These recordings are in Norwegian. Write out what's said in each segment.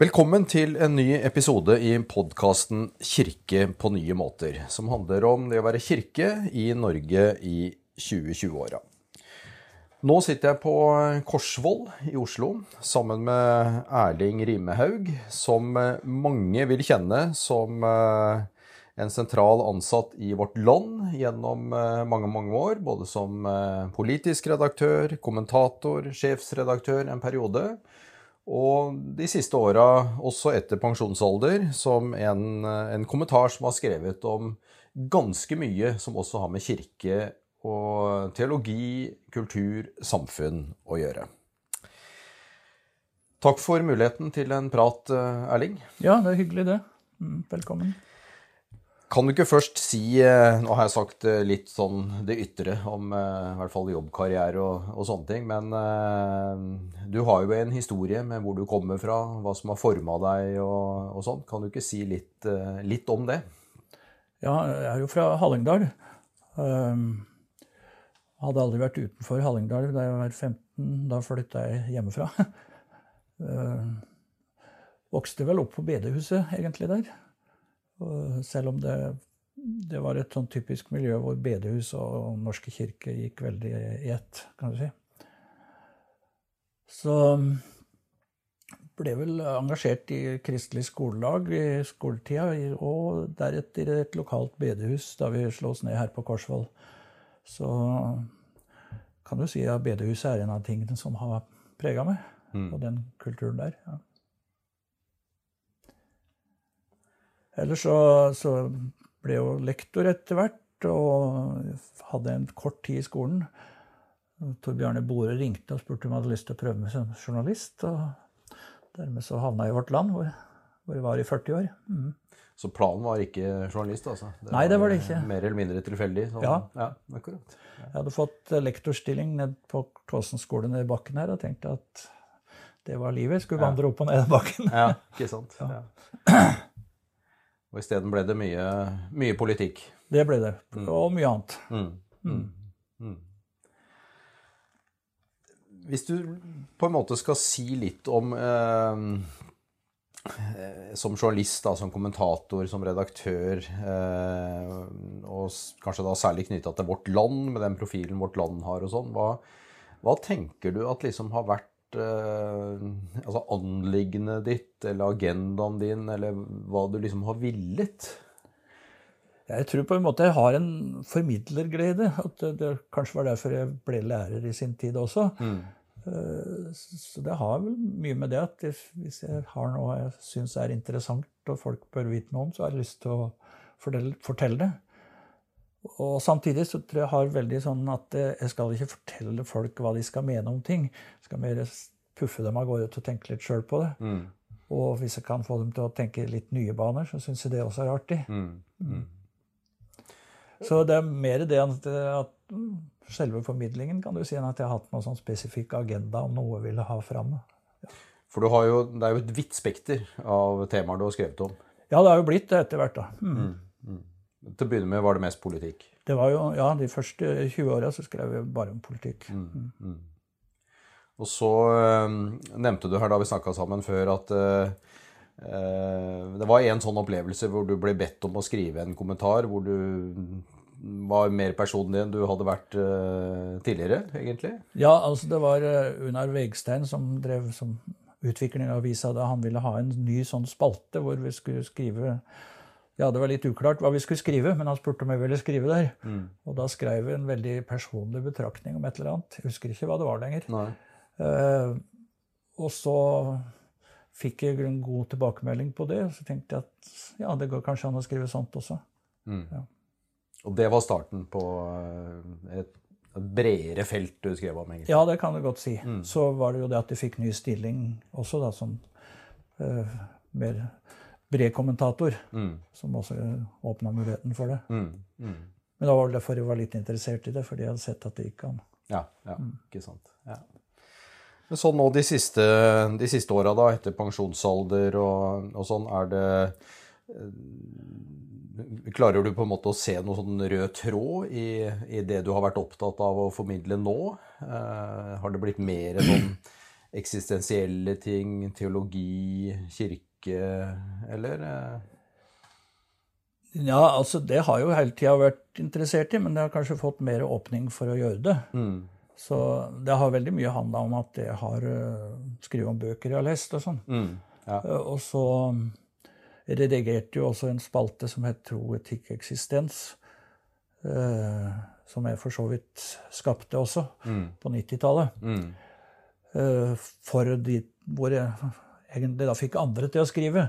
Velkommen til en ny episode i podkasten 'Kirke på nye måter', som handler om det å være kirke i Norge i 2020-åra. Nå sitter jeg på Korsvoll i Oslo sammen med Erling Rimehaug, som mange vil kjenne som eh, en sentral ansatt i Vårt Land gjennom eh, mange, mange år. Både som eh, politisk redaktør, kommentator, sjefsredaktør en periode. Og de siste åra også etter pensjonsalder som en, en, kommentar som har skrevet om ganske mye som også har med kirke og teologi, kultur, samfunn å gjøre. Takk for muligheten til en prat, Erling. Ja, det er hyggelig, det. Mm, velkommen. Kan du ikke først si eh, Nå har jeg sagt eh, litt sånn det ytre om eh, i hvert fall jobbkarriere og, og sånne ting. Men du har jo en historie med hvor du kommer fra, hva som har forma deg og, og sånn. Kan du ikke si litt, litt, om det? Ja, jeg er jo fra Hallingdal. Um, hadde aldri vært utenfor Hallingdal da jeg var 15. Da flytta jeg hjemmefra. Uh, vokste vel opp på bedehuset, egentlig, der. Selv om det, det var et sånn typisk miljø hvor bedehus og norske kirke gikk veldig i ett, kan du si. Så ble vel engasjert i kristelig skolelag i skoletida, og deretter i et lokalt bedehus da vi slo oss ned her på Korsvoll. Så kan du si at bedehuset er en av tingene som har prega meg, mm. og den kulturen der. ja. Ellers så, så ble jeg jo lektor etter hvert og hadde en kort tid i skolen. Tor Bjarne Bore ringte og spurte om jeg hadde lyst til å prøve meg som journalist. og Dermed så havna jeg i Vårt Land, hvor, hvor jeg var i 40 år. Mm. Så planen var ikke journalist, altså? Det Nei, det var det ikke. Mer eller mindre tilfeldig? Sånn. Ja. ja akkurat. Ja. Jeg hadde fått lektorstilling ned på Tåsen skole nede i bakken her og tenkte at det var livet. Jeg skulle vandre opp og ned bakken. Ja, ikke sant. Ja. Og isteden ble det mye, mye, politikk. Det ble det. Mm. Og mye annet. Mm. Mm. mm. Hvis du på en måte skal si litt om eh, Som journalist, da, som kommentator, som redaktør, eh, og kanskje da særlig knytta til Vårt Land, med den profilen Vårt Land har og sånn, hva, hva tenker du at liksom har vært altså anliggendet ditt eller agendaen din, eller hva du liksom har villet? Jeg tror på en måte jeg har en formidlerglede. At det, det kanskje var derfor jeg ble lærer i sin tid også. Mm. Eh, så det har vel mye med det at hvis jeg har noe jeg syns er interessant, og folk bør vite noe om, så har jeg lyst til å fortelle, fortelle det. Og samtidig så tror jeg jeg har veldig sånn at jeg skal ikke fortelle folk hva de skal mene om ting. Jeg skal mer puffe dem av gårde til å tenke litt sjøl på det. Mm. Og hvis jeg kan få dem til å tenke litt nye baner, så syns jeg det også er artig. Mm. Mm. Så det er mer det at, at, selve formidlingen kan du si, enn at jeg har hatt noen sånn spesifikk agenda om noe jeg ville ha fram. Ja. For jo, det er jo et vidt spekter av temaer du har skrevet om. Ja, det har jo blitt det etter hvert. da. Mm. Til å begynne med var det mest politikk? Det var jo, Ja, de første 20 åra skrev jeg bare om politikk. Mm, mm. mm. Og så øh, nevnte du her da vi snakka sammen før, at øh, det var en sånn opplevelse hvor du ble bedt om å skrive en kommentar hvor du var mer personlig enn du hadde vært øh, tidligere, egentlig? Ja, altså det var Unar Vegstein som drev som utvikling av avisa da han ville ha en ny sånn spalte hvor vi skulle skrive ja, det var litt uklart hva vi skulle skrive, men han spurte om jeg ville skrive der. Mm. Og da skrev vi en veldig personlig betraktning om et eller annet. Jeg husker ikke hva det var lenger. Uh, og så fikk jeg en god tilbakemelding på det, og så tenkte jeg at ja, det går kanskje an å skrive sånt også. Mm. Ja. Og det var starten på eh, et, et bredere felt du skrev om? egentlig? Ja, det kan du godt si. Mm. Så var det jo det at jeg fikk ny stilling også, da, som uh, mer bred kommentator, mm. som også åpna muligheten for det. Mm. Mm. Men da var det derfor jeg var litt interessert i det, fordi jeg hadde sett at det gikk an. Ja, ja mm. ikke sant. Ja. Men sånn nå de siste, de siste åra, da, etter pensjonsalder og, og, sånn, er det eh, Klarer du på en måte å se noen sånn rød tråd i, i, det du har vært opptatt av å formidle nå? Eh, har det blitt mer sånn eksistensielle ting, teologi, kirke, eller? Ja, altså det har jo hele tida vært interessert i, men det har kanskje fått mer åpning for å gjøre det. Mm. Så det har veldig mye handla om at jeg har uh, skrevet om bøker jeg har lest og sånn. Mm. Ja. Uh, og så redigerte jo også en spalte som het Tro, etikk, eksistens. Som jeg for så vidt skapte også, Mm. på 90-tallet. Mm. For de hvor jeg egentlig da fikk andre til å skrive.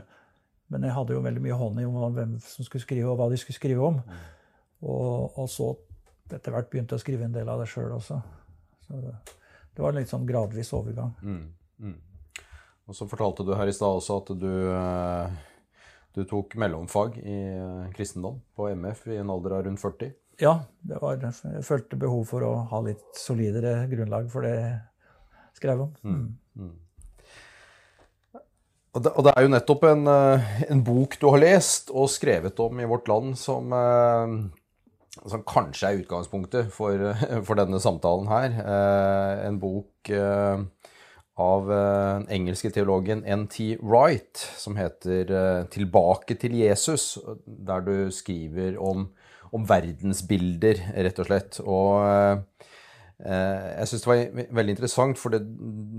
Men jeg hadde jo veldig mye hånd i om hvem som skulle skrive, og hva de skulle skrive om. Og, og så etter hvert begynte jeg å skrive en del av det sjøl også. Så det, det var en litt sånn gradvis overgang. Mm. Mm. Og så fortalte du her i stad også at du, eh, du tok mellomfag i eh, kristendom på MF i en alder av rundt 40. Ja, det var, jeg følte behov for å ha litt solidere grunnlag for det jeg skrev om. Mm. Og det, og det er jo nettopp en, eh, en bok du har lest og skrevet om i Vårt Land som, eh, som kanskje er utgangspunktet for, for denne samtalen her. Eh, En bok av den engelske teologen N.T. Wright som heter 'Tilbake til Jesus', der du skriver om, om verdensbilder, rett og slett. Og Jeg syns det var veldig interessant, for det,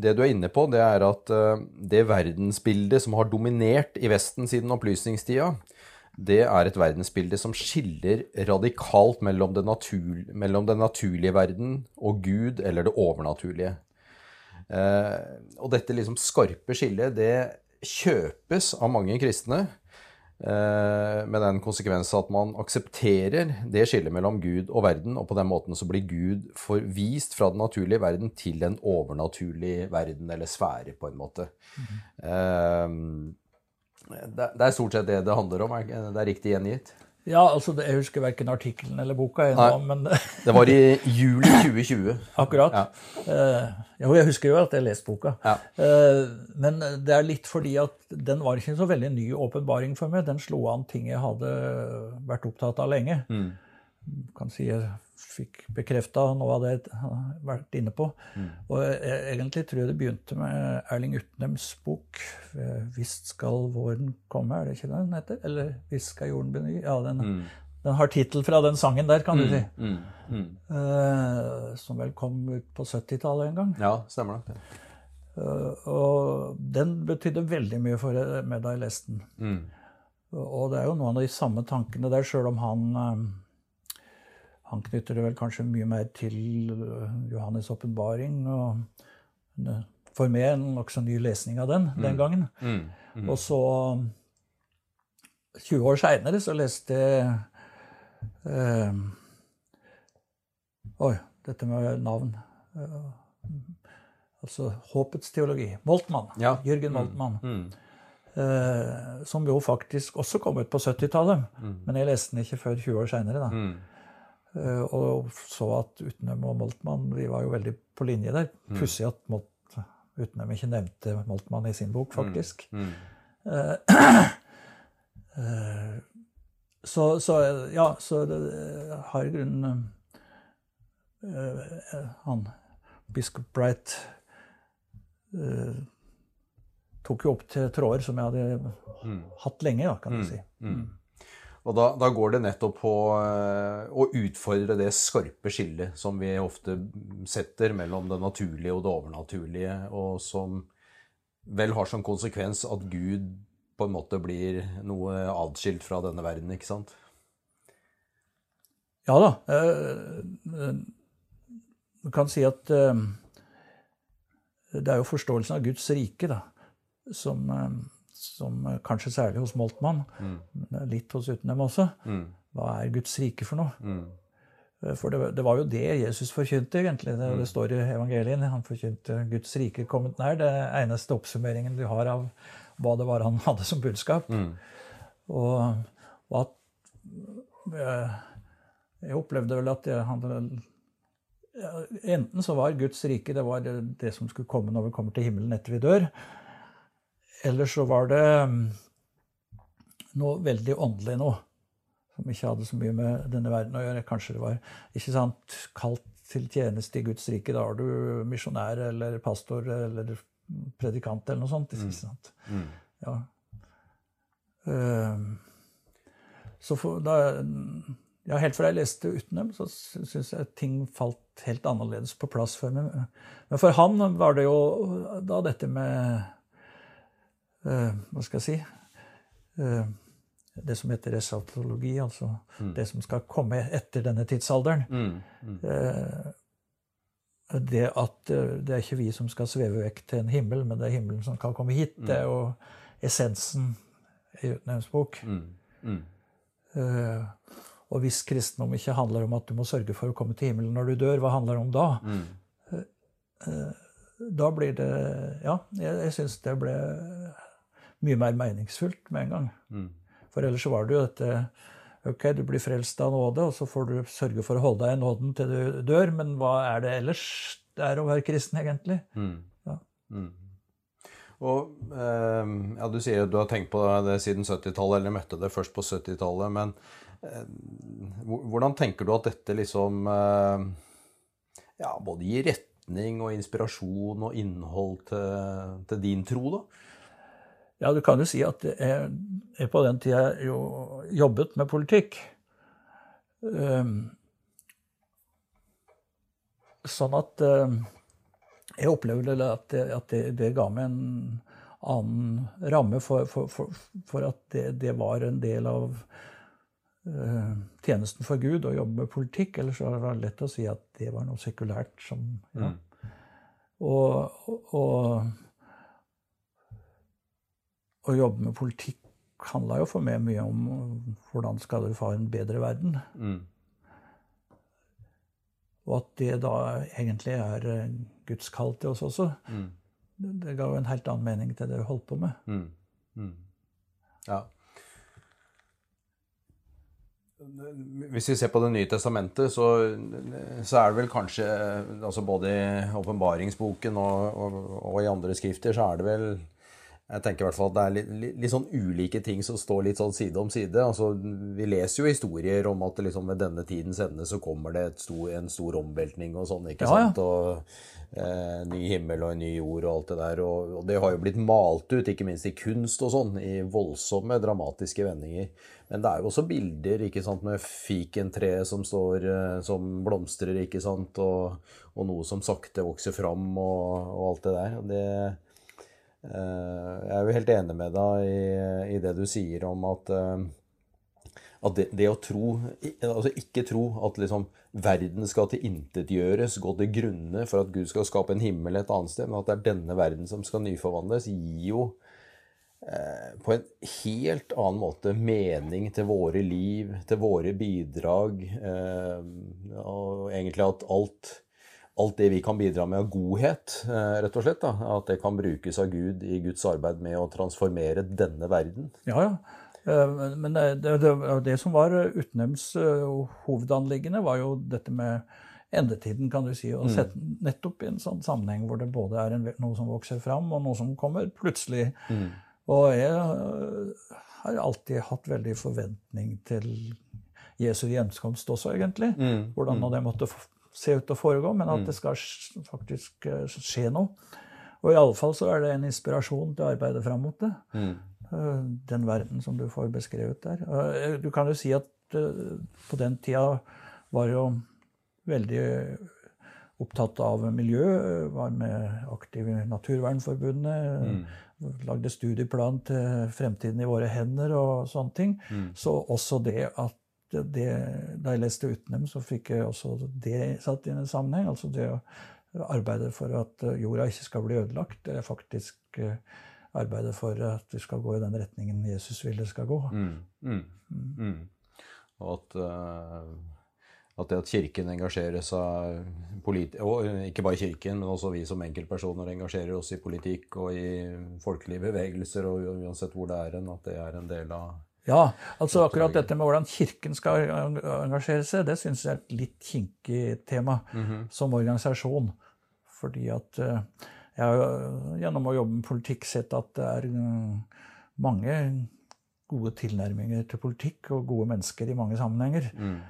det du er inne på, det er at eh, det verdensbildet som har dominert i Vesten siden opplysningstida, det er et verdensbilde som skiller radikalt mellom, den, natur, mellom den naturlige verden og Gud eller det overnaturlige. Eh, og dette liksom skarpe skillet, det kjøpes av mange kristne. Eh, med den konsekvens at man aksepterer det skillet mellom Gud og verden, og på den måten så blir Gud forvist fra den naturlige verden til en overnaturlig verden, eller sfære, på en måte. Mm det, det er stort sett det det handler om. Det er riktig gjengitt? Ja, altså Jeg husker verken artikkelen eller boka ennå, men Det var i juli 2020. akkurat. Ja. Eh, jo, jeg husker jo at jeg leste boka. Ja. Eh, men det er litt fordi at den var ikke en så veldig ny åpenbaring for meg. Den slo an ting jeg hadde vært opptatt av lenge. Mm. Kan si jeg fikk bekrefta noe av det jeg har vært inne på. Mm. Og jeg, egentlig tror jeg det begynte med Erling Utnems bok eh, 'Visst skal våren komme', er det ikke den heter? Eller 'Visst skal jorden bli ny'? Ja, den, Mm. den har tittel fra den sangen der, kan du si. Mm. Mm. Eh, som vel kom ut på 70-tallet en gang. Ja, stemmer det. Uh, og den betydde veldig mye for meg da jeg leste den. Mm. Og det er jo noen av de samme tankene der, sjøl om han Han knytter det vel kanskje mye mer til eh, Johannes' åpenbaring. Og eh, for meg en nokså ny lesning av den den gangen. Mm. Mm. Og så 20 år seinere så leste jeg eh, Oi, dette med navn. Altså Håpets teologi. Moltmann. Ja. Jørgen Moltmann. Mm. Eh, som jo faktisk også kom ut på 70-tallet. Men jeg leste den ikke før 20 år seinere. Mm. Eh, og så at Utnem og Moltmann vi var jo veldig på linje der. Pussig at Molt Utnem ikke nevnte Moltmann i sin bok, faktisk. Mm. Mm. så, så ja, så det har i grunnen Han biskop Bright tok jo opp til tråder som jeg hadde hatt lenge, da, kan du si. Og da, da går det nettopp på eh, å utfordre det skarpe skillet som vi ofte setter mellom det naturlige og det overnaturlige, og som vel har som konsekvens at Gud på en måte blir noe adskilt fra denne verden, ikke sant? Ja da. eh, Du kan si at eh, det er jo forståelsen av Guds rike, da, som, eh, som kanskje særlig hos Moltmann, mm. litt hos Utnem også. Hva er Guds rike for noe? Mm. For det, det var jo det Jesus forkynte, egentlig. Det, det står i evangelien. Han forkynte Guds rike kommet nær. Det eneste oppsummeringen du har av hva det var han hadde som budskap. Og, og at jeg, Jeg opplevde vel at jeg hadde Enten så var Guds rike det var det, det som skulle komme når vi kommer til himmelen etter vi dør. Eller så var det mm, noe veldig åndelig nå, Som ikke hadde så mye med denne verden å gjøre. Kanskje det var ikke sant, kalt til tjeneste i Guds rike. Da er du misjonær eller pastor eller predikant eller noe sånt. Ikke sant? Ja. Uh, så for, da, ja, helt fra jeg leste utenom, så syns jeg ting falt helt annerledes på plass for meg. Men for han var det jo da dette med Hva skal jeg si uh, Det som heter esatologi, altså mm. det som skal komme etter denne tidsalderen. Mm. Mm. Uh, det at det er ikke vi som skal sveve vekk til en himmel, men det er himmelen som kan komme hit. Det er jo essensen i Utnevnts bok. Uh, og hvis kristendom ikke handler om at du må sørge for å komme til himmelen når du dør, hva handler det om da? Mm. Da blir det Ja, jeg, jeg syns det ble mye mer meningsfullt med en gang. Mm. For ellers så var det jo dette Ok, du blir frelst av nåde, og så får du sørge for å holde deg i nåden til du dør, men hva er det ellers det er å være kristen, egentlig? Mm. Ja. Mm. Og eh, ja, Du sier at du har tenkt på det siden 70-tallet, eller møtte det først på 70-tallet. Men eh, hvordan tenker du at dette liksom eh, ja, både gir retning og inspirasjon og innhold til, til din tro, da? Ja, du kan jo si at jeg, på den tida jo jobbet med politikk. Um, sånn at um, jeg opplevde at, det, at det, det, ga meg en annen ramme for, for, for, for at det, det, var en del av uh, tjenesten for Gud å jobbe med politikk. Ellers var det lett å si at det var noe sekulært som ja. Mm. Og, og, å jobbe med politikk handla jo for meg mye om hvordan skal du få en bedre verden. Mm. Og at det da egentlig er eh, Guds kall til oss også. Mm. Det, det ga jo en helt annen mening til det vi holdt på med. Mm. mm. Ja. Hvis vi ser på Det nye testamentet, så, så er det vel kanskje altså Både i åpenbaringsboken og, og, og, i andre skrifter så er det vel jeg tenker i hvert fall at det er litt, litt, litt, sånn ulike ting som står litt sånn side om side. Altså, vi leser jo historier om at liksom ved denne tidens ende så kommer det stor, en stor omveltning og sånn. ikke ja, sant? Ja. Og eh, ny himmel og en ny jord og alt det der. Og, og, det har jo blitt malt ut, ikke minst i kunst og sånn, i voldsomme, dramatiske vendinger. Men det er jo også bilder ikke sant, med fikentreet som står eh, som blomstrer, ikke sant, og, og, noe som sakte vokser fram og, og alt det der. og det jeg er jo helt enig med deg i, i det du sier om at, eh, at det, det, å tro Altså ikke tro at liksom verden skal tilintetgjøres, gå til grunne for at Gud skal skape en himmel et annet sted, men at det er denne verden som skal nyforvandles, gir jo eh, på en helt annen måte mening til våre liv, til våre bidrag, og egentlig at alt alt det vi kan bidra med av godhet, eh, rett og slett. Da, at det kan brukes av Gud i Guds arbeid med å transformere denne verden. Ja, ja. Eh, men det, det, det som var Utnems eh, hovedanliggende, var jo dette med endetiden, kan du si. Og mm. sette nettopp i en sånn sammenheng hvor det både er en, noe som vokser fram, og noe som kommer plutselig. Mm. Og jeg har alltid hatt veldig forventning til Jesu gjenkomst også, egentlig. Mm. Hvordan mm. det måtte se ut til å foregå, men at mm. det skal faktisk eh, skje noe. Og i alle fall så er det en inspirasjon til å arbeide fram mot det. Mm. Eh, den verden som du får beskrevet der. Eh, du kan jo si at på den tida var jo veldig opptatt av miljø. Var med aktiv i Naturvernforbundet. Mm. Lagde studieplan til fremtiden i våre hender og sånne ting. Mm. Så også det at det, da jeg leste Utenem, så fikk jeg også det satt i en sammenheng. Altså det å arbeide for at jorda ikke skal bli ødelagt. Det er faktisk arbeidet arbeide for at vi skal gå i den retningen Jesus vil det skal gå. Mm, mm, mm. mm. Og at, uh, at, det at Kirken engasjerer seg og Ikke bare Kirken, men også vi som enkeltpersoner engasjerer oss i politikk og i folkelige bevegelser, og uansett hvor det er en, at det er en del av ja, altså akkurat dette med hvordan Kirken skal engasjere seg, det syns jeg er et litt kinkig tema mm -hmm. som organisasjon. Fordi at eh, jeg har gjennom å jobbe med politikk sett at det er mm, mange gode tilnærminger til politikk og gode mennesker i mange sammenhenger. Mm.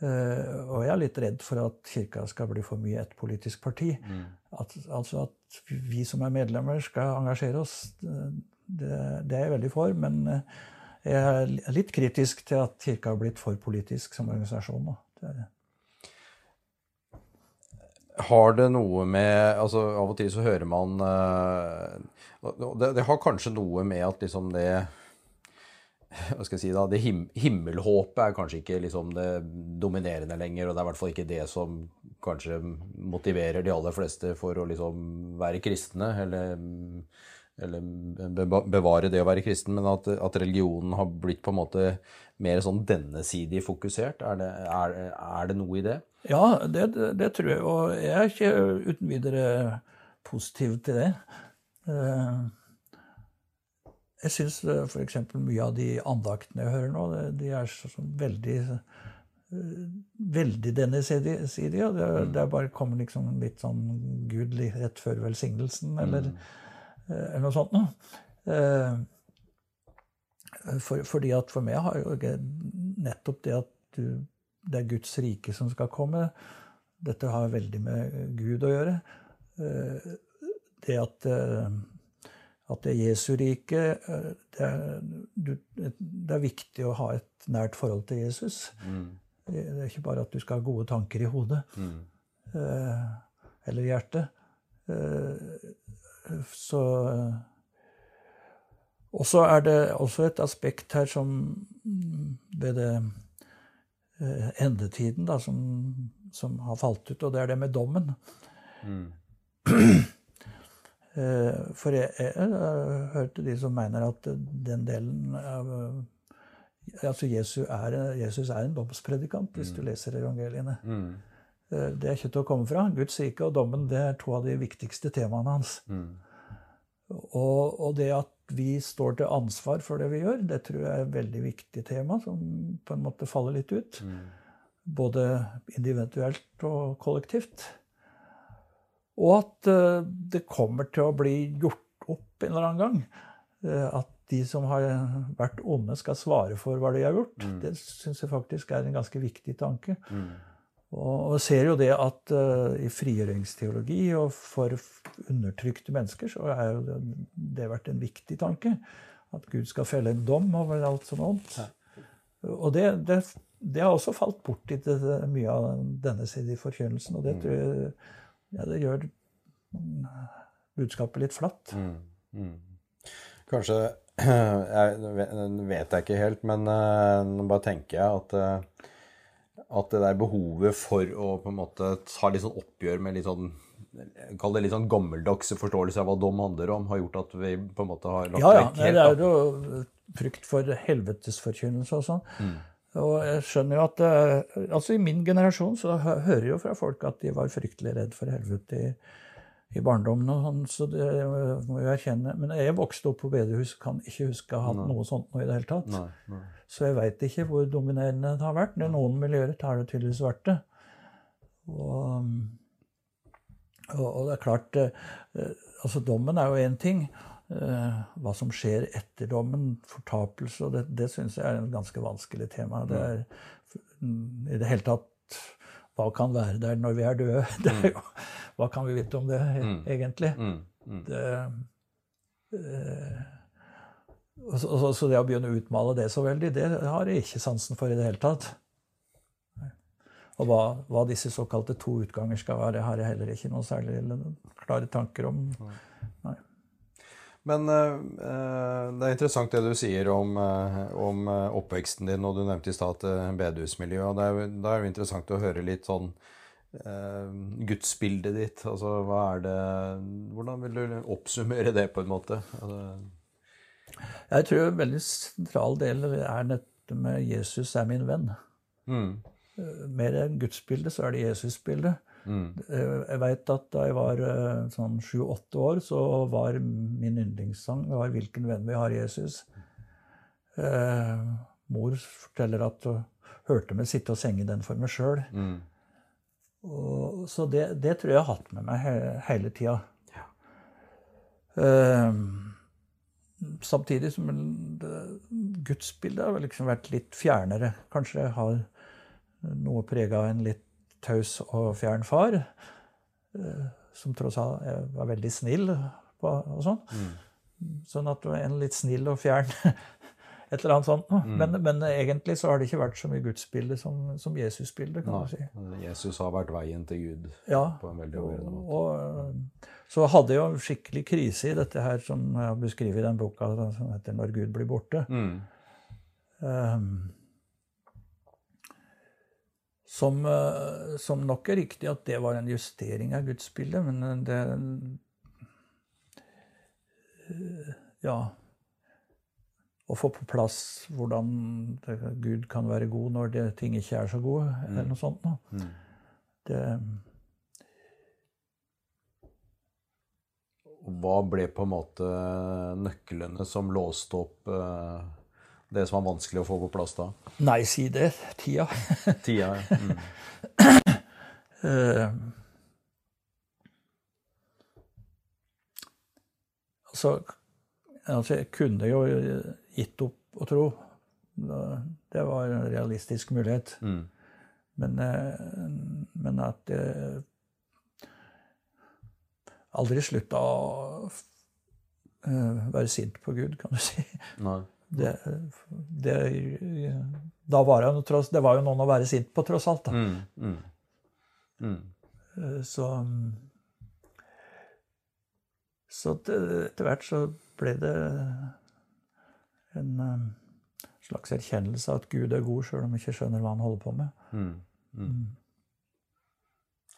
Og jeg er litt redd for at Kirka skal bli for mye et politisk parti. Mm. at, altså at vi som er medlemmer, skal engasjere oss, det, det er jeg veldig for. Men jeg er litt kritisk til at Kirka har blitt for politisk som organisasjon. Det det. Har det noe med altså Av og til så hører man det, det, har kanskje noe med at liksom det hva skal jeg si da, Det him himmelhåpet er kanskje ikke liksom det dominerende lenger. Og det er i hvert fall ikke det som kanskje motiverer de aller fleste for å liksom være kristne. Eller, eller bevare det å være kristen. Men at, at, religionen har blitt på en måte mer sånn dennesidig fokusert. Er det, er, er det noe i det? Ja, det, det, tror jeg. Og jeg er ikke uten videre positiv til det. Eh, jeg syns eh, f.eks. mye av de andaktene jeg hører nå, de er sånn veldig eh, veldig dennesidige. Det, mm. det er bare kommer liksom litt sånn Gud rett før velsignelsen, eller, mm. Eller noe sånt noe. For, fordi at for meg har jo nettopp det at du det er Guds rike som skal komme. Dette har veldig med Gud å gjøre. Eh, det at, eh, at det er Jesu rike eh, det er, det er, viktig å ha et nært forhold til Jesus. Mm. Det er ikke bare at du skal ha gode tanker i hodet mm. eller hjertet. Så Og så er det også et aspekt her som ved det Eh, endetiden da, som, som, har falt ut, og det er det med dommen. Mm. Eh, for jeg, jeg, jeg, hørte de som mener at den delen av Altså Jesus er, Jesus er en domspredikant, hvis mm. du leser evangeliene. Mm. Eh, det er til å komme fra. Guds rike og dommen det er to av de viktigste temaene hans. Mm. Og, og, det at vi står til ansvar for det vi gjør, det tror jeg er et veldig viktig tema som på en måte faller litt ut. Mm. Både individuelt og kollektivt. Og at uh, det kommer til å bli gjort opp en eller annen gang. Uh, at de som har vært onde, skal svare for hva de har gjort. Mm. Det syns jeg faktisk er en ganske viktig tanke. Mm. Og vi ser jo det at uh, i frigjøringsteologi og for undertrykte mennesker så har jo det, det vært en viktig tanke. At Gud skal felle en dom over alt som er ondt. Ja. Og det, det, det, har også falt bort i det, mye av denne siden i forkynnelsen. Og det mm. tror jeg ja, det gjør budskapet litt flatt. Mm. Mm. Kanskje Jeg vet jeg ikke helt, men uh, nå bare tenker jeg at uh, at det der behovet for å på en måte ta litt sånn oppgjør med litt sånn Kall det litt sånn gammeldags forståelse av hva dom handler om, har gjort at vi på en måte har lagt ja, ja, vekk helt Det er jo frykt for helvetesforkynnelse og sånn. Mm. Og jeg skjønner jo at eh, Altså, i min generasjon så hører jeg jo fra folk at de var fryktelig redd for helvete i, i barndommen og sånn, så det må jeg erkjenne. Men jeg vokste opp på bedehus, kan ikke huske å ha hatt noe sånt noe i det hele tatt. Nei, nei. Så jeg veit ikke hvor dominerende det har vært. I noen miljøer har det tydeligvis vært det. Og, og, og, det er klart eh, altså Dommen er jo én ting. Eh, hva som skjer etter dommen, fortapelse, og det, det syns jeg er en ganske vanskelig tema. Det er i det hele tatt Hva kan være der når vi er døde? Er jo, hva kan vi vite om det, mm. egentlig? Mm. Det, eh, så, så, det å begynne å utmale det så veldig, det har jeg ikke sansen for i det hele tatt. Og hva, hva disse såkalte to utganger skal være, har jeg heller ikke noen særlig klare tanker om. Men uh, det er interessant det du sier om, uh, om oppveksten din, og du nevnte i stad bedehusmiljøet. Da er, det er jo interessant å høre litt sånn uh, gudsbildet ditt. Altså hva er det Hvordan vil du oppsummere det, på en måte? Altså, jeg tror en veldig sentral del er dette med 'Jesus er min venn'. Mm. Eh, mer enn gudsbildet, så er det Jesusbildet. Mm. Eh, jeg veit at da jeg var eh, sånn sju-åtte år, så var min yndlingssang var 'Hvilken venn vi har, Jesus'. Eh, mor forteller at hun hørte meg sitte og senge den for meg sjøl. Mm. Så det, det, tror jeg jeg har hatt med meg he hele tida. Ja. Eh, samtidig som gudsbildet har liksom vært litt fjernere. Kanskje jeg har noe prega av en litt taus og fjern far. Eh, som tross alt var veldig snill på, og sånn. Sånn at du en litt snill og fjern et eller annet sånt. Men, men egentlig så har det ikke vært så mye gudsbilde som, som Jesusbilde, kan du si. Jesus har vært veien til Gud Ja, på en veldig overordnet måte. og så hadde jeg jo skikkelig krise i dette her, som jeg har beskrevet i den boka som heter 'Når Gud blir borte'. Mm. Um, som, øh, som nok er riktig at det var en justering av gudsbildet, men det øh, Ja. Å få på plass hvordan Gud kan være god når det, ting ikke er så gode, eller noe sånt. Nå. Det, Hva ble på en måte nøklene som låste opp eh, det som var vanskelig å få på plass da? nei, si det. Tida. Tida, ja. Mm. Uh, altså, altså, jeg kunne jo gitt opp å tro. Det var en realistisk mulighet. Mm. Men, eh, men at jeg aldri slutta å eh, være sint på Gud, kan du si. Nei. Det, det, da var jo tross, det var jo noen å være sint på, tross alt. Da. Mm. Mm. Mm. Eh, Så Så etter hvert så ble det en eh, slags erkjennelse av at Gud er god, sjøl om jeg ikke skjønner hva han holder på med. Mm.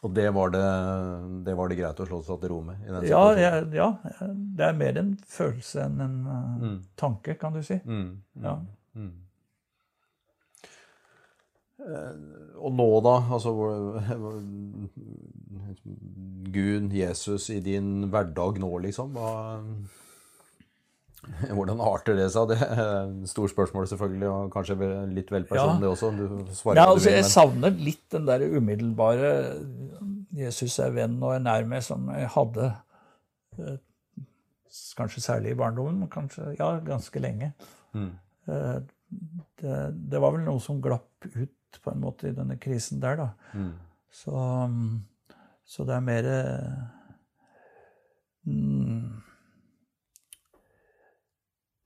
Og det var det, det var det greit å slå seg til ro med? i den Ja, jeg, ja, det er mer en følelse enn en uh, Mm. tanke, kan du si. Mm. Mm. Ja. Mm. Eh, Og nå, da? Altså Gud, Jesus, i din hverdag nå, liksom? Hva, hvordan arter det seg? Det et stort spørsmål, selvfølgelig, og kanskje litt vel personlig også. Ja, hva du altså, jeg savner litt den der umiddelbare Jesus er venn og er nær meg, som jeg hadde eh, kanskje særlig i barndommen, men kanskje ja, ganske lenge. Mm. Eh, Det, det var vel noe som glapp ut på en måte i denne krisen der, da. Mm. Så, um, så det er mer mm,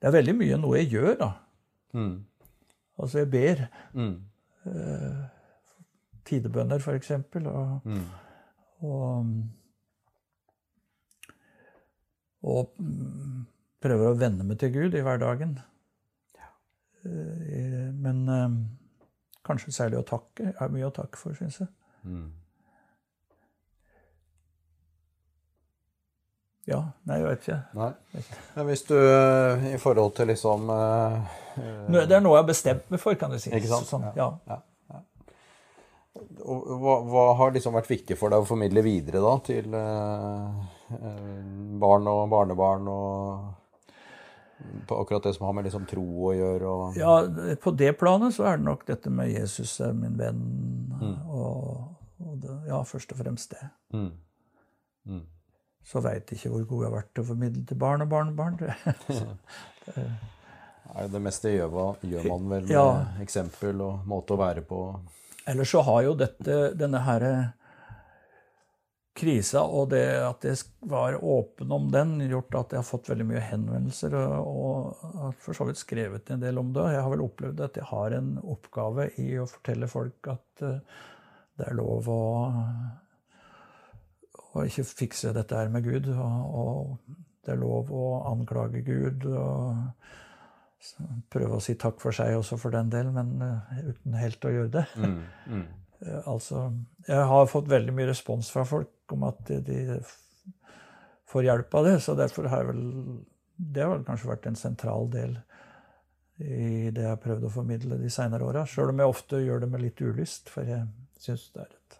Det er veldig mye noe jeg gjør, da. Mm. Altså, jeg ber. Mm. Tidebønner, for eksempel. Og, Mm. og, og mm, prøver å venne meg til Gud i hverdagen. Eh, Men eh, kanskje særlig å takke. Jeg har mye å takke for, syns jeg. Mm. Ja, nei, jeg vet ikke. Nei. Men hvis du eh, i forhold til liksom eh, Det er noe jeg har bestemt meg for, kan du si. Ikke sant? Sånn, Ja. ja. Hva, hva har liksom vært viktig for deg å formidle videre da, til eh, eh, barn og barnebarn og på akkurat det som har med liksom tro å gjøre? Og, Ja, på det planet så er det nok dette med Jesus er min venn, Mm. og, og det, ja, først og fremst det. Mm. Mm. Så veit ikke hvor god jeg har vært til å formidle til barn og barnebarn. Er det det meste gjør, gjør man vel med Ja. eksempel og måte å være på? Ellers så har jo dette, denne her krisa og det at jeg var åpen om den, gjort at jeg har fått veldig mye henvendelser og, og for så vidt skrevet en del om det. Jeg har vel opplevd at jeg har en oppgave i å fortelle folk at eh, det er lov å, å ikke fikse dette her med Gud, og, og det er lov å anklage Gud. og prøve å si takk for seg også for den del, men eh, uten helt å gjøre det. Mm. Mm. Eh, altså, jeg har fått veldig mye respons fra folk om at de, de får hjelp av det, så derfor har jeg vel Det har vel kanskje vært en sentral del i det jeg har prøvd å formidle de seinere åra. Sjøl om jeg ofte gjør det med litt ulyst, for jeg syns det er et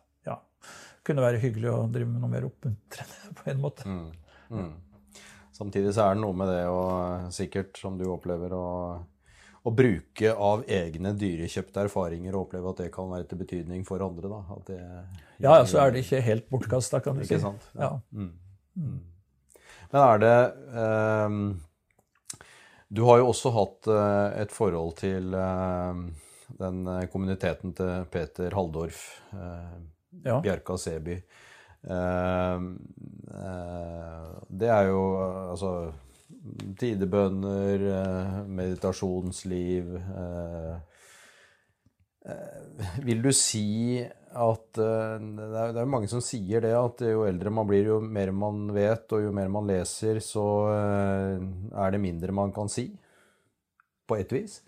kunne være hyggelig å drive med noe mer oppmuntrende på en måte. Mm. Mm. Samtidig så er det noe med det å sikkert, som du opplever, å, å bruke av egne dyrekjøpte erfaringer og oppleve at det kan være til betydning for andre. da. Det, Ja, så er det ikke helt bortkasta, kan du si. Ikke sant? Ja. Mm. Mm. Men er det um, Du har jo også hatt uh, et forhold til uh, den eh, kommuniteten til Peter Halldorf, eh, Ja. Bjerka Seby. Eh, eh, det er jo altså tidebønner, eh, meditasjonsliv eh, Vil du si at Det er jo mange som sier det, at jo eldre man blir, jo mer man vet, og jo mer man leser, så er det mindre man kan si. På et vis.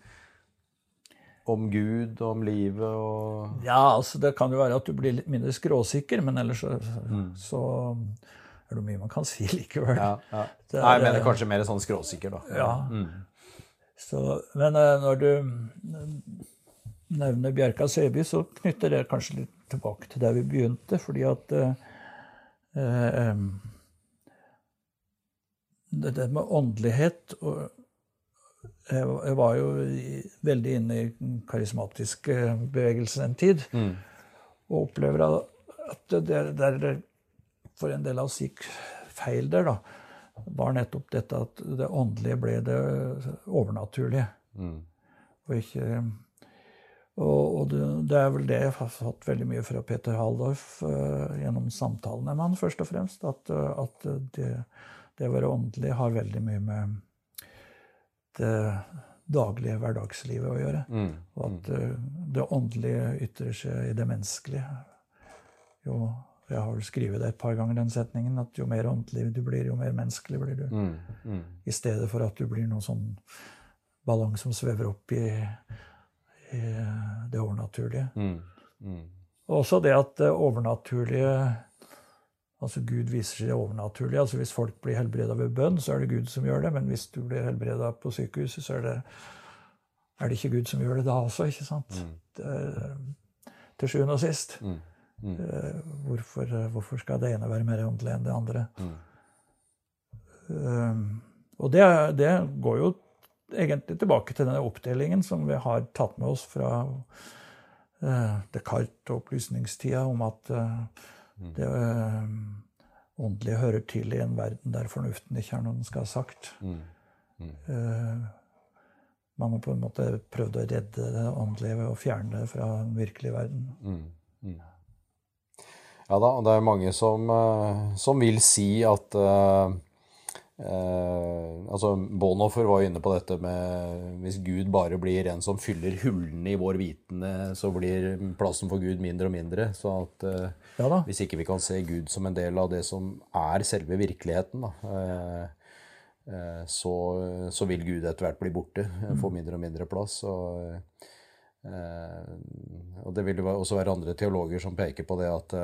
Om Gud, om livet og Ja, altså det kan jo være at du blir litt mindre skråsikker, men ellers så, så er det mye man kan si likevel. Ja, ja. Det er- Nei, jeg mener kanskje mer sånn skråsikker, da. Ja. Så, men eh, når du nevner Bjerka Søby, så knytter det kanskje litt tilbake til der vi begynte, fordi at eh, eh, det, det med åndelighet og jeg, var jo veldig inne i den karismatiske bevegelsen en tid, Mm. og opplever at det der, for en del av oss gikk feil der, da, var nettopp dette at det åndelige ble det overnaturlige. Mm. Og ikke Og, og det, er vel det jeg har fått veldig mye fra Peter Haldorf uh, gjennom samtalene med han, først og fremst. At, at det, det å være åndelig har veldig mye med daglige hverdagslivet å gjøre. Mm. Og at eh, det åndelige ytrer seg i det menneskelige. Jo, jeg har vel skrevet det et par ganger, den setningen, at jo mer åndelig du blir, jo mer menneskelig blir du. Mm. Mm. I stedet for at du blir noen sånn ballong som svever opp i, i det overnaturlige. Mm. Mm. Også det at det overnaturlige Altså Gud viser seg overnaturlig. Altså Hvis folk blir helbreda ved bønn, så er det Gud som gjør det. Men hvis du blir helbreda på sykehuset, så er det, er det ikke Gud som gjør det da også. ikke sant? Det, til sjuende og sist. Mm. Mm. Eh, Hvorfor, hvorfor skal det ene være mer åndelig enn det andre? Mm. Um, og det, det går jo egentlig tilbake til denne oppdelingen som vi har tatt med oss fra uh, Descartes og opplysningstida, om at uh, det øh, åndelige hører til i en verden der fornuften ikke er noe den skal ha sagt. Mm. Uh, man har på en måte prøvd å redde det åndelige ved å fjerne det fra den virkelige verden. Mm. Mm. Ja da, og det er mange som, eh, som vil si at eh, eh, Altså, Bonhoffer var jo inne på dette med hvis Gud bare blir en som fyller hullene i vår vitende, så blir plassen for Gud mindre og mindre. Så at eh, Ja hvis ikke vi kan se Gud som en del av det som er selve virkeligheten, da, eh, eh, så, så vil Gud etter hvert bli borte, eh, få mindre og mindre plass. Og, eh, og det vil jo også være andre teologer som peker på det at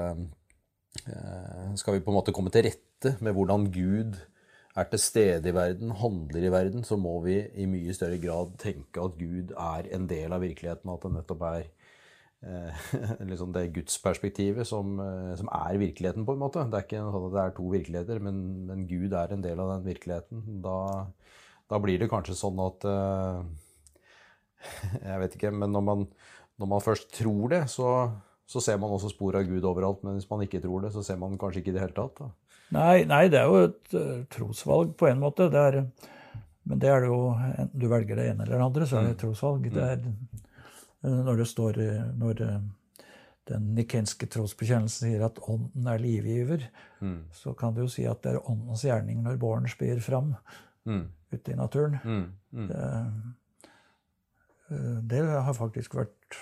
skal vi på en måte komme til rette med hvordan Gud er til stede i verden, handler i verden, så må vi i mye større grad tenke at Gud er en del av virkeligheten, at det nettopp er eh, liksom det gudsperspektivet som, eh, som er virkeligheten, på en måte. Det er ikke sånn at det er to virkeligheter, men, men Gud er en del av den virkeligheten. Da, da blir det kanskje sånn at eh, Jeg vet ikke, men når man, når man først tror det, så, så ser man også spor av Gud overalt. Men hvis man ikke tror det, så ser man kanskje ikke i det hele tatt. Da. Nei, nei, det er jo et eh, trosvalg på en måte. Det er, men det er det jo Enten du velger det ene eller det andre, så er det et trosvalg. Det er, eh, når det står eh, Når eh, den nikenske trosbekjennelsen sier at ånden er livgiver, så kan du jo si at det er åndens gjerning når båren spir fram Mm. ute i naturen. Mm. Mm. Det, det har faktisk vært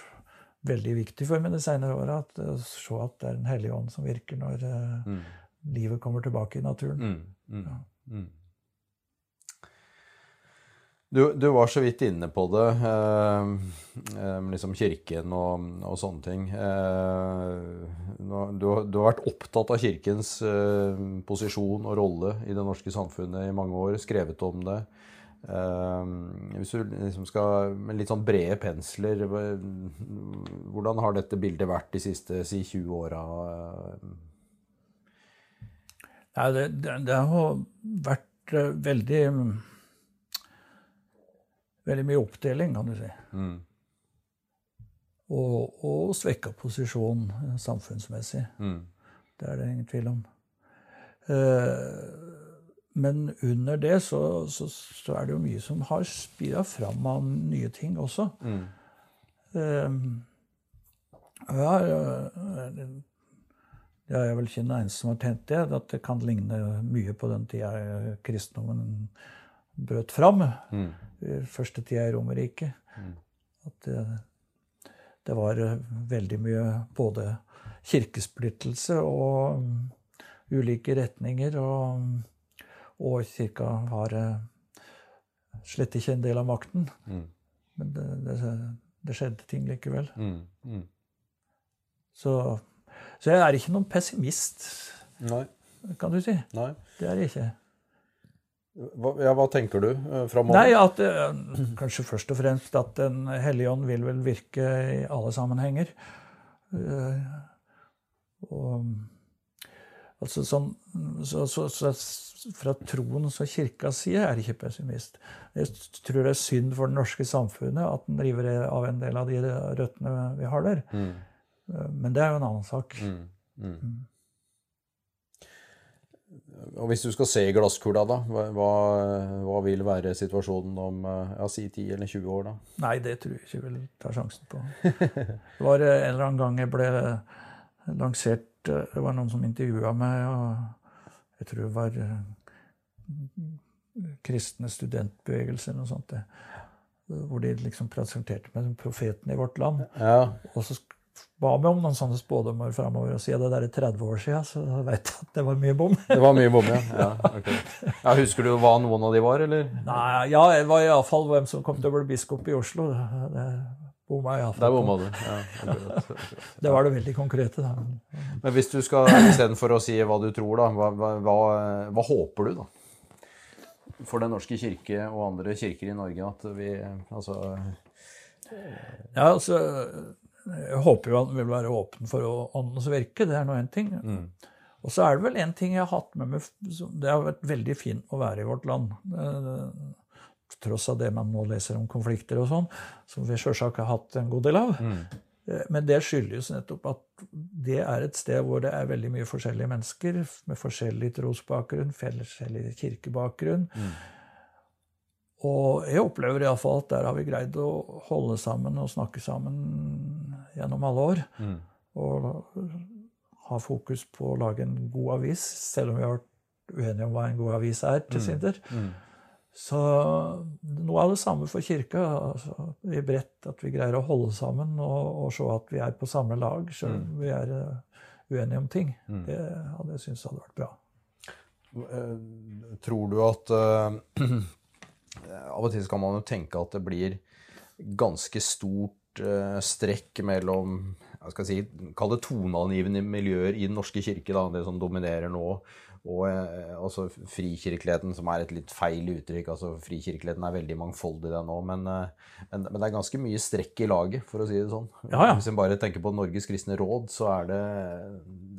veldig viktig for meg de senere åra. Å se at det er Den hellige ånd som virker når Mm. Livet kommer tilbake i naturen. Mm. Mm. Mm. Du, du var så vidt inne på det, eh, eh, liksom kirken og, og sånne ting. Eh, du, du har vært opptatt av kirkens eh, posisjon og rolle i det norske samfunnet i mange år, skrevet om det. Eh, hvis du liksom skal med litt sånn brede pensler, hvordan har dette bildet vært de siste si 20 åra? Nei, det, det, det har vært eh, veldig Veldig mye oppdeling, kan du si. Mm. Og, og svekka posisjon eh, samfunnsmessig. Mm. Det er det ingen tvil om. Eh, men under det så, så, så er det jo mye som har spira fram av nye ting også. Mm. Ja, eh, Det er vel ikke den eneste som har tenkt det. At det kan ligne mye på den tida kristendommen brøt fram. Mm. Første tida i Romerriket. Mm. At det, det, var veldig mye både kirkesplittelse og ulike retninger. Og, og kirka var slett ikke en del av makten. Mm. Men det, det, det, skjedde ting likevel. Mm. Mm. Så, så, jeg er ikke noen pessimist, Nei. kan du si. Nei. Det er jeg ikke. Hva, ja, hva tenker du uh, framover? Nei, at, uh, Kanskje først og fremst at Den hellige ånd vil vel virke i alle sammenhenger. Uh, og, altså sånn, så, så, så, fra troens og kirkas side er jeg ikke pessimist. Jeg tror det er synd for det norske samfunnet at den river av en del av de røttene vi har der. Mm. Men det er jo en annen sak. Mm. Mm. Og hvis du skal se i glasskula, da, hva, hva, vil være situasjonen om ja, si 10 eller 20 år? da? Nei, det tror jeg ikke vil ta sjansen på. Det var en eller annen gang jeg ble lansert Det var noen som intervjua meg, og jeg tror det var kristne studentbevegelse eller noe sånt. Hvor de liksom presenterte meg som profeten i vårt land. Ja. Og så ba meg om noen sånne spådommer framover. Og siden det der er 30 år siden, så vet jeg at det var mye bom. det var mye bom, ja. ja, okay. ja husker du hva noen av de var, eller? Nei, ja, det var iallfall hvem som kom til å bli biskop i Oslo. Det bomma jeg iallfall Der bomma du. Ja, det var det veldig konkrete. Da. Men hvis du skal, istedenfor å si hva du tror, da, hva, hva, hva håper du, da? For Den norske kirke og andre kirker i Norge at vi Altså Ja, altså jeg håper jo han vil være åpen for åndens virke. Det er nå én ting. Mm. Og så er det vel én ting jeg har hatt med meg Det har vært veldig fint å være i vårt land. Tross av det man nå leser om konflikter og sånn, som vi sjølsagt har hatt en god del av. Mm. Men det skyldes nettopp at det er et sted hvor det er veldig mye forskjellige mennesker med forskjellig trosbakgrunn, forskjellig kirkebakgrunn. Mm. Og jeg opplever iallfall at der har vi greid å holde sammen og snakke sammen gjennom alle år. Mm. Og ha fokus på å lage en god avis, selv om vi har vært uenige om hva en god avis er til sider. Mm. Så noe av det samme for kirka. Altså, I bredt at vi greier å holde sammen og, og se at vi er på samme lag, selv om vi er uh, uenige om ting. Mm. Det hadde jeg syntes hadde vært bra. Tror du at uh, Av og til kan man jo tenke at det blir ganske stort uh, strekk mellom jeg skal si, Kall det toneangivende miljøer i Den norske kirke, da, det som dominerer nå. Og uh, altså frikirkeligheten, som er et litt feil uttrykk. altså Frikirkeligheten er veldig mangfoldig, den òg. Men, men, men, det er ganske mye strekk i laget, for å si det sånn. Ja, ja. Hvis en bare tenker på Norges kristne råd, så er det,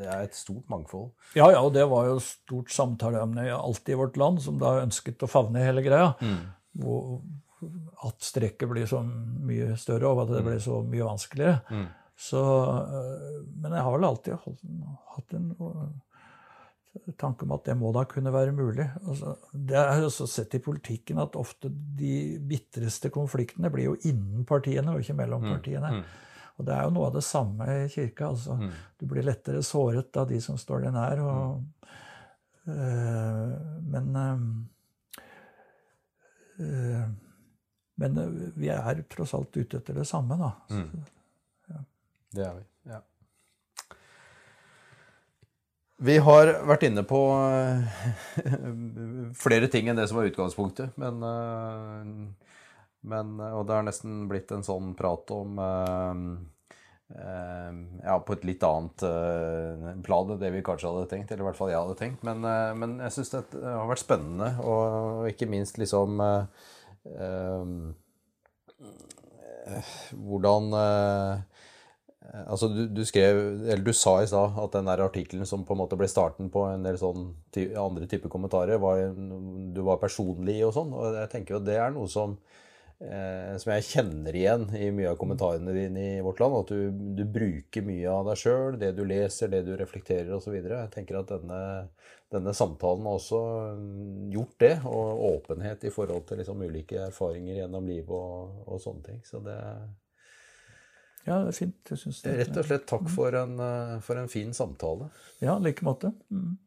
det er et stort mangfold. Ja, ja, og det var jo stort samtaleemne alltid i vårt land, som da ønsket å favne hele greia. Mm. Hvor, at strekket blir så mye større, og at det blir så mye vanskeligere. Mm. Så, men jeg har vel alltid holdt, hatt en tanke om at det må da kunne være mulig. Altså, det er også sett i politikken at ofte de bitreste konfliktene blir jo innen partiene, og ikke mellom partiene. Mm. Og det er jo noe av det samme i kirka. altså. Mm. Du blir lettere såret av de som står deg nær. Og, øh, men øh, Men vi er tross alt ute etter det samme, da. Mm. Det er vi. ja. Vi har vært inne på flere ting enn det som var utgangspunktet. Men, men Og det har nesten blitt en sånn prat om Ja, på et litt annet plan enn det vi kanskje hadde tenkt. Eller i hvert fall jeg hadde tenkt. Men, men jeg syns det har vært spennende, og ikke minst liksom Hvordan Altså, du, du, skrev, eller du sa i stad at den der artikkelen som på en måte ble starten på en del sånn andre typer kommentarer, var, du var personlig og sånn. Og jeg tenker jo det er noe som, eh, som jeg kjenner igjen i mye av kommentarene dine i Vårt Land. At du, du bruker mye av deg sjøl, det du leser, det du reflekterer osv. Jeg tenker at denne, denne, samtalen har også gjort det. Og åpenhet i forhold til liksom ulike erfaringer gjennom livet og, og sånne ting. Så det Ja, det er fint. Jeg synes det. Rett og slett takk for en, eh, for en fin samtale. Ja, i like måte. Mm.